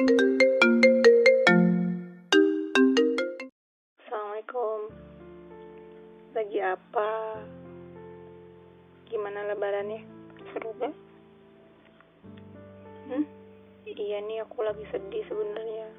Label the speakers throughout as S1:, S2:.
S1: Assalamualaikum. Lagi apa? Gimana lebarannya? Seru gak? Hmm? Iya nih aku lagi sedih sebenarnya.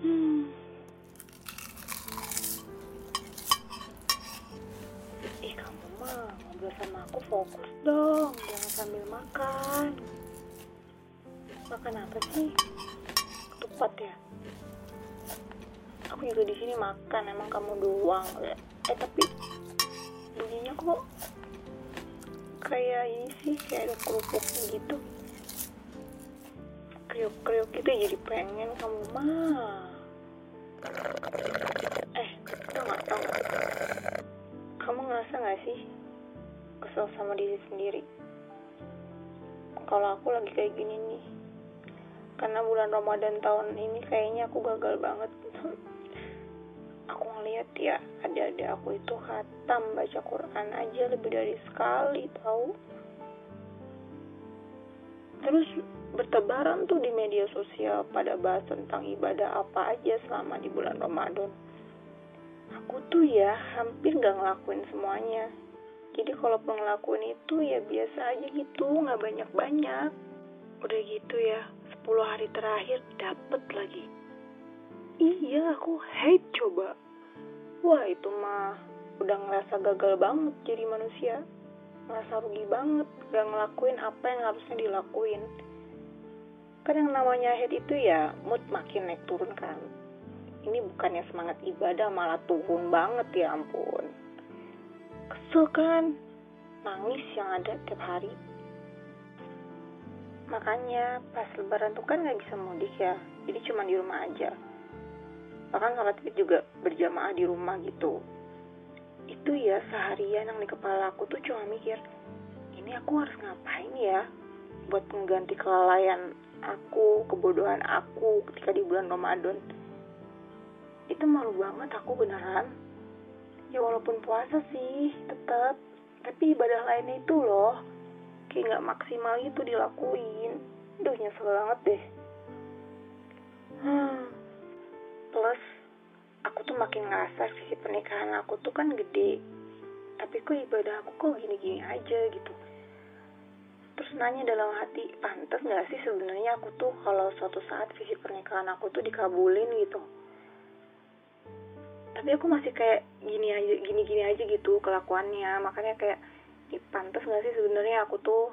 S1: Hmm. Ih kamu mah ngobrol sama aku fokus dong, jangan sambil makan. Makan apa sih? Ketupat ya? Aku juga di sini makan, emang kamu doang. Eh tapi bunyinya kok kayak ini sih, kayak ada kerupuknya gitu. Kriuk-kriuk gitu jadi pengen kamu mah. Eh, tau gak, tau gak? Kamu ngerasa gak sih kesel sama diri sendiri? Kalau aku lagi kayak gini nih, karena bulan Ramadan tahun ini kayaknya aku gagal banget. aku ngeliat ya, ada-ada aku itu khatam baca Quran aja lebih dari sekali tahu. Terus bertebaran tuh di media sosial pada bahas tentang ibadah apa aja selama di bulan Ramadan. Aku tuh ya hampir gak ngelakuin semuanya. Jadi kalaupun ngelakuin itu ya biasa aja gitu, gak banyak-banyak. Udah gitu ya, 10 hari terakhir dapet lagi. Iya, aku hate coba. Wah itu mah udah ngerasa gagal banget jadi manusia. Ngerasa rugi banget, gak ngelakuin apa yang harusnya dilakuin. Kan yang namanya hate itu ya mood makin naik turun kan. Ini bukannya semangat ibadah malah turun banget ya ampun. Kesel kan? Nangis yang ada tiap hari. Makanya pas lebaran tuh kan gak bisa mudik ya. Jadi cuma di rumah aja. Bahkan sholat id juga berjamaah di rumah gitu. Itu ya seharian yang di kepala aku tuh cuma mikir, ini aku harus ngapain ya? Buat mengganti kelalaian aku, kebodohan aku ketika di bulan Ramadan. Itu malu banget aku beneran. Ya walaupun puasa sih, tetap. Tapi ibadah lainnya itu loh, kayak nggak maksimal itu dilakuin. Duh nyesel banget deh. Hmm. Plus, aku tuh makin ngerasa sisi pernikahan aku tuh kan gede. Tapi kok ibadah aku kok gini-gini aja gitu. Terus nanya dalam hati, pantas gak sih sebenarnya aku tuh kalau suatu saat visi pernikahan aku tuh dikabulin gitu. Tapi aku masih kayak gini aja, gini-gini aja gitu kelakuannya. Makanya kayak, pantas gak sih sebenarnya aku tuh.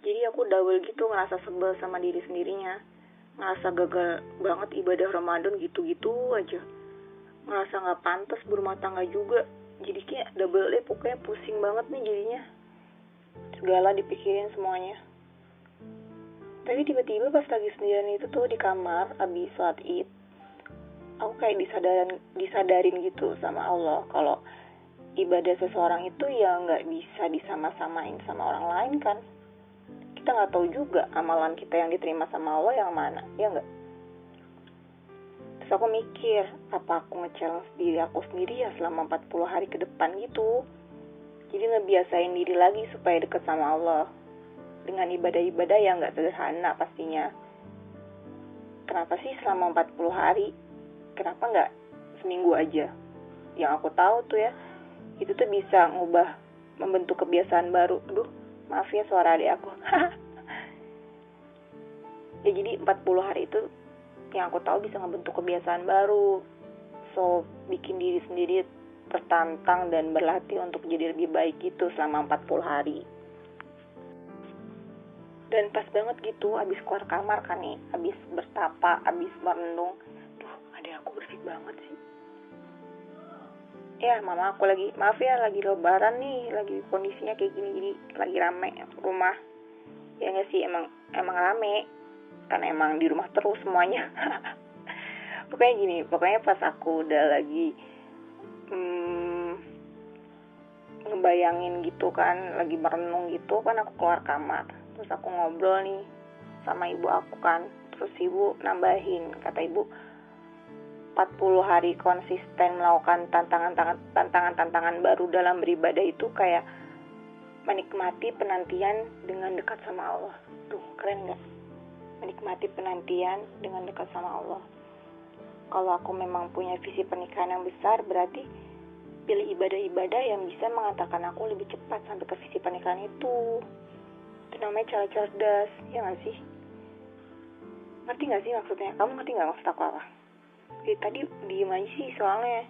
S1: Jadi aku double gitu ngerasa sebel sama diri sendirinya. Ngerasa gagal banget ibadah Ramadan gitu-gitu aja. Ngerasa nggak pantas berumah tangga juga. Jadi kayak double deh pokoknya pusing banget nih jadinya. Segala dipikirin semuanya. Tapi tiba-tiba pas lagi sendirian itu tuh di kamar abis sholat id aku kayak disadarin disadarin gitu sama Allah kalau ibadah seseorang itu ya nggak bisa disama-samain sama orang lain kan kita nggak tahu juga amalan kita yang diterima sama Allah yang mana, ya nggak? Terus aku mikir, apa aku nge-challenge diri aku sendiri ya selama 40 hari ke depan gitu. Jadi ngebiasain diri lagi supaya deket sama Allah. Dengan ibadah-ibadah yang nggak sederhana pastinya. Kenapa sih selama 40 hari? Kenapa nggak seminggu aja? Yang aku tahu tuh ya, itu tuh bisa ngubah membentuk kebiasaan baru. Duh, maaf ya suara adik aku. Ya jadi 40 hari itu yang aku tahu bisa ngebentuk kebiasaan baru. So bikin diri sendiri tertantang dan berlatih untuk jadi lebih baik gitu selama 40 hari. Dan pas banget gitu abis keluar kamar kan nih abis bertapa abis merenung duh ada aku bersih banget sih ya mama aku lagi maaf ya lagi lebaran nih lagi kondisinya kayak gini jadi lagi rame rumah. Ya nggak sih emang emang rame. Kan emang di rumah terus semuanya. Pokoknya gini pokoknya pas aku udah lagi hmm, ngebayangin gitu kan lagi merenung gitu kan aku keluar kamar. Terus aku ngobrol nih sama ibu aku kan. Terus ibu nambahin kata ibu 40 hari konsisten melakukan tantangan-tantangan baru dalam beribadah itu kayak menikmati penantian dengan dekat sama Allah. Tuh, keren gak? menikmati penantian dengan dekat sama Allah. Kalau aku memang punya visi pernikahan yang besar, berarti pilih ibadah-ibadah yang bisa mengatakan aku lebih cepat sampai ke visi pernikahan itu. Itu namanya cara cerdas, ya gak sih? Ngerti gak sih maksudnya? Kamu ngerti gak maksud aku apa? Jadi tadi diem aja sih soalnya.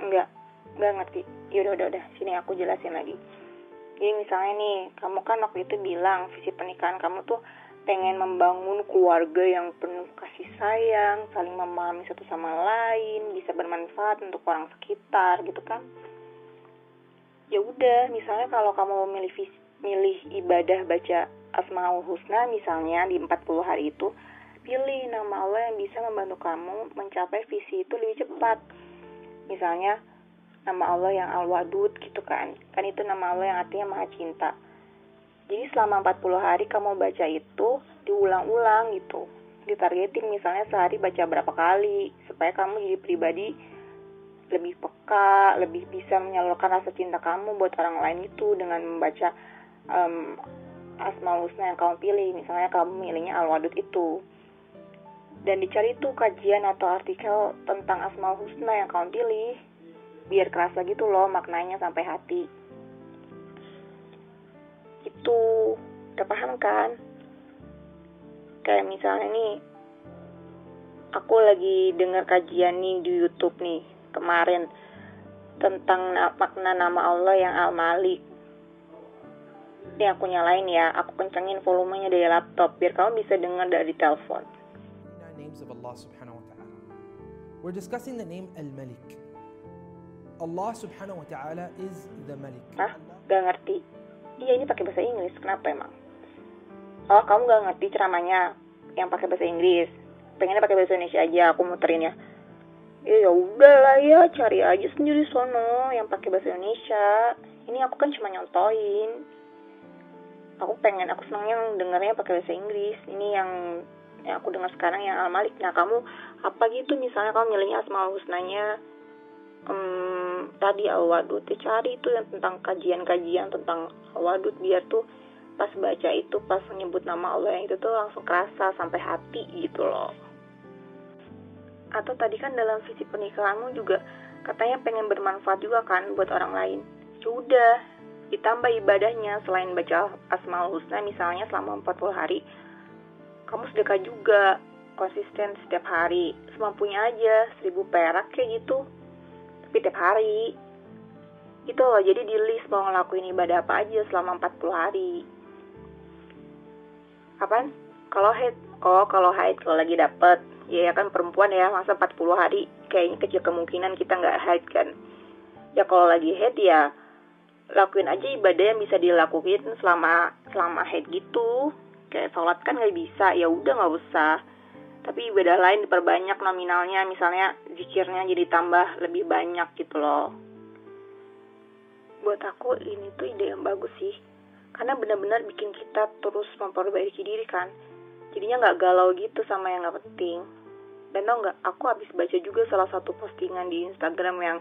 S1: Enggak, enggak ngerti. Yaudah, udah, udah. Sini aku jelasin lagi. Jadi misalnya nih, kamu kan waktu itu bilang visi pernikahan kamu tuh pengen membangun keluarga yang penuh kasih sayang, saling memahami satu sama lain, bisa bermanfaat untuk orang sekitar gitu kan. Ya udah, misalnya kalau kamu memilih milih ibadah baca Asmaul Husna misalnya di 40 hari itu, pilih nama Allah yang bisa membantu kamu mencapai visi itu lebih cepat. Misalnya nama Allah yang Al-Wadud gitu kan. Kan itu nama Allah yang artinya Maha Cinta jadi selama 40 hari kamu baca itu diulang-ulang gitu. Ditargetin misalnya sehari baca berapa kali supaya kamu jadi pribadi lebih peka, lebih bisa menyalurkan rasa cinta kamu buat orang lain itu dengan membaca um, Asmaul Husna yang kamu pilih. Misalnya kamu milihnya Al-Wadud itu. Dan dicari tuh kajian atau artikel tentang Asmaul Husna yang kamu pilih. Biar kerasa gitu loh maknanya sampai hati. Itu udah paham kan? Kayak misalnya nih aku lagi dengar kajian nih di YouTube nih kemarin tentang makna nama Allah yang Al-Malik. Ini aku nyalain ya aku kencengin volumenya dari laptop biar kamu bisa dengar dari telepon
S2: names of Allah subhanahu wa ta'ala. We're discussing the name Al-Malik. Allah subhanahu wa ta'ala is the Malik.
S1: Hah? Gak ngerti. Iya ini pakai bahasa Inggris. Kenapa emang? Oh kamu gak ngerti ceramahnya yang pakai bahasa Inggris. Pengennya pakai bahasa Indonesia aja aku muterin ya. Ya udah lah ya cari aja sendiri sono yang pakai bahasa Indonesia. Ini aku kan cuma nyontoin aku pengen aku senangnya dengarnya pakai bahasa Inggris. Ini yang yang aku dengar sekarang yang Al Malik nah kamu apa gitu? Misalnya kamu milihnya Asmaul Husnanya. Um, tadi Al-Wadud cari itu yang tentang kajian-kajian tentang Al-Wadud biar tuh pas baca itu pas menyebut nama Allah yang itu tuh langsung kerasa sampai hati gitu loh. Atau tadi kan dalam visi pernikahanmu juga katanya pengen bermanfaat juga kan buat orang lain. Sudah ya ditambah ibadahnya selain baca Asmaul Husna misalnya selama 40 hari kamu sedekah juga konsisten setiap hari. Semampunya aja seribu perak kayak gitu. Tapi tiap hari. Itu loh jadi di list mau ngelakuin ibadah apa aja selama 40 hari. Apaan? Kalau haid oh kalau haid kalau lagi dapet. Ya, ya kan perempuan ya masa 40 hari? Kayaknya kecil kemungkinan kita nggak haid kan. Ya kalau lagi haid ya lakuin aja ibadah yang bisa dilakuin selama selama haid gitu kayak sholat kan nggak bisa ya udah nggak usah. Tapi ibadah lain diperbanyak nominalnya misalnya zikirnya jadi tambah lebih banyak gitu loh. Buat aku ini tuh ide yang bagus sih karena benar-benar bikin kita terus memperbaiki diri kan. Jadinya nggak galau gitu sama yang nggak penting. Dan tau nggak aku habis baca juga salah satu postingan di Instagram yang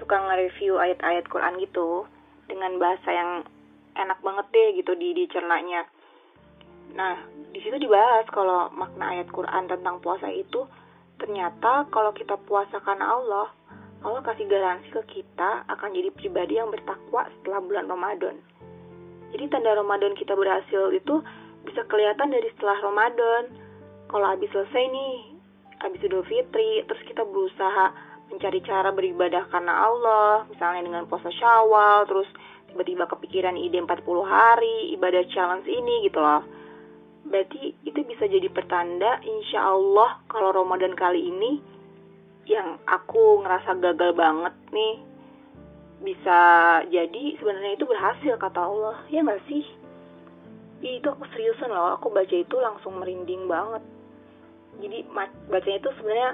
S1: suka nge-review ayat-ayat Quran gitu dengan bahasa yang enak banget deh gitu di dicernanya Nah, di situ dibahas kalau makna ayat Quran tentang puasa itu ternyata kalau kita puasa karena Allah, Allah kasih garansi ke kita akan jadi pribadi yang bertakwa setelah bulan Ramadan. Jadi tanda Ramadan kita berhasil itu bisa kelihatan dari setelah Ramadan. Kalau habis selesai nih, habis Idul Fitri, terus kita berusaha mencari cara beribadah karena Allah, misalnya dengan puasa Syawal, terus tiba-tiba kepikiran ide 40 hari, ibadah challenge ini gitu loh berarti itu bisa jadi pertanda insya Allah kalau Ramadan kali ini yang aku ngerasa gagal banget nih bisa jadi sebenarnya itu berhasil kata Allah. Ya nggak sih? Itu aku seriusan loh. Aku baca itu langsung merinding banget. Jadi bacanya itu sebenarnya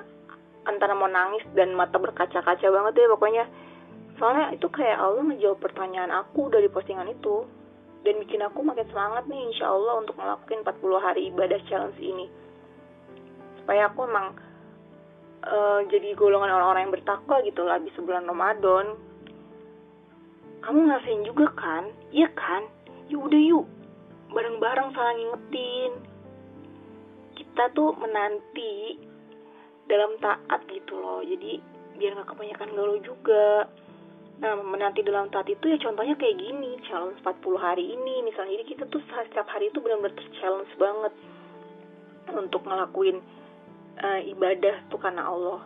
S1: antara mau nangis dan mata berkaca-kaca banget ya pokoknya. Soalnya itu kayak Allah menjawab pertanyaan aku dari postingan itu dan bikin aku makin semangat nih insya Allah untuk ngelakuin 40 hari ibadah challenge ini. Supaya aku emang uh, jadi golongan orang-orang yang bertakwa gitu lah di sebulan Ramadan. Kamu ngerasain juga kan? Iya kan? Yuk udah yuk bareng-bareng saling ngingetin. Kita tuh menanti dalam taat gitu loh jadi biar nggak kebanyakan galau juga nah menanti dalam taat itu ya contohnya kayak gini challenge 40 hari ini misalnya. Jadi kita tuh setiap hari itu benar-benar challenge banget untuk ngelakuin uh, ibadah tuh karena Allah.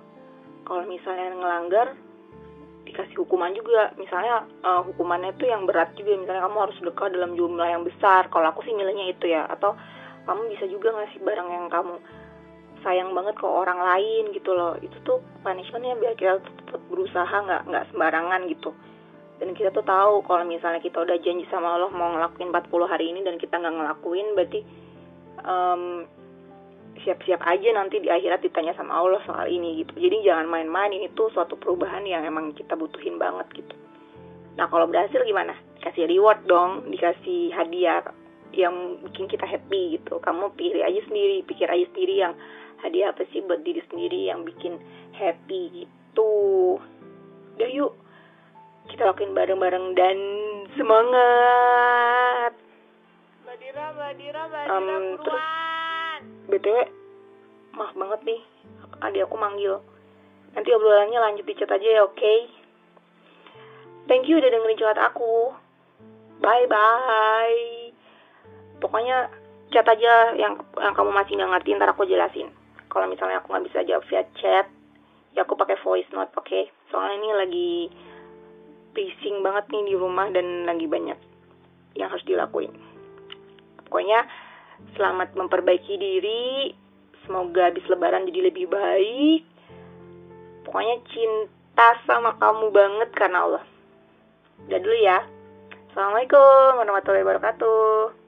S1: Kalau misalnya ngelanggar dikasih hukuman juga. Misalnya uh, hukumannya tuh yang berat juga. Misalnya kamu harus dekat dalam jumlah yang besar. Kalau aku sih milihnya itu ya. Atau kamu bisa juga ngasih barang yang kamu sayang banget ke orang lain gitu loh. Itu tuh punishmentnya biar kita tetap berusaha nggak nggak sembarangan gitu. Dan kita tuh tahu kalau misalnya kita udah janji sama Allah mau ngelakuin 40 hari ini dan kita nggak ngelakuin berarti um, siap-siap aja nanti di akhirat ditanya sama Allah soal ini gitu. Jadi jangan main-main ini tuh suatu perubahan yang emang kita butuhin banget gitu. Nah kalau berhasil gimana? Dikasih reward dong dikasih hadiah yang bikin kita happy gitu. Kamu pilih aja sendiri pikir aja sendiri yang hadiah apa sih buat diri sendiri yang bikin happy gitu? Udah yuk kita lakuin bareng-bareng dan semangat.
S3: Badira, Badira, Badira,
S1: um, terus btw maaf banget nih adik aku manggil. Nanti obrolannya lanjut di chat aja ya oke? Okay? thank you udah dengerin curhat aku. Bye bye pokoknya chat aja yang yang kamu masih nggak ngerti ntar aku jelasin kalau misalnya aku nggak bisa jawab via chat ya aku pakai voice note oke. Okay? soalnya ini lagi pusing banget nih di rumah dan lagi banyak yang harus dilakuin. Pokoknya selamat memperbaiki diri semoga habis lebaran jadi lebih baik. Pokoknya cinta sama kamu banget karena Allah. Udah dulu ya. Assalamualaikum warahmatullahi wabarakatuh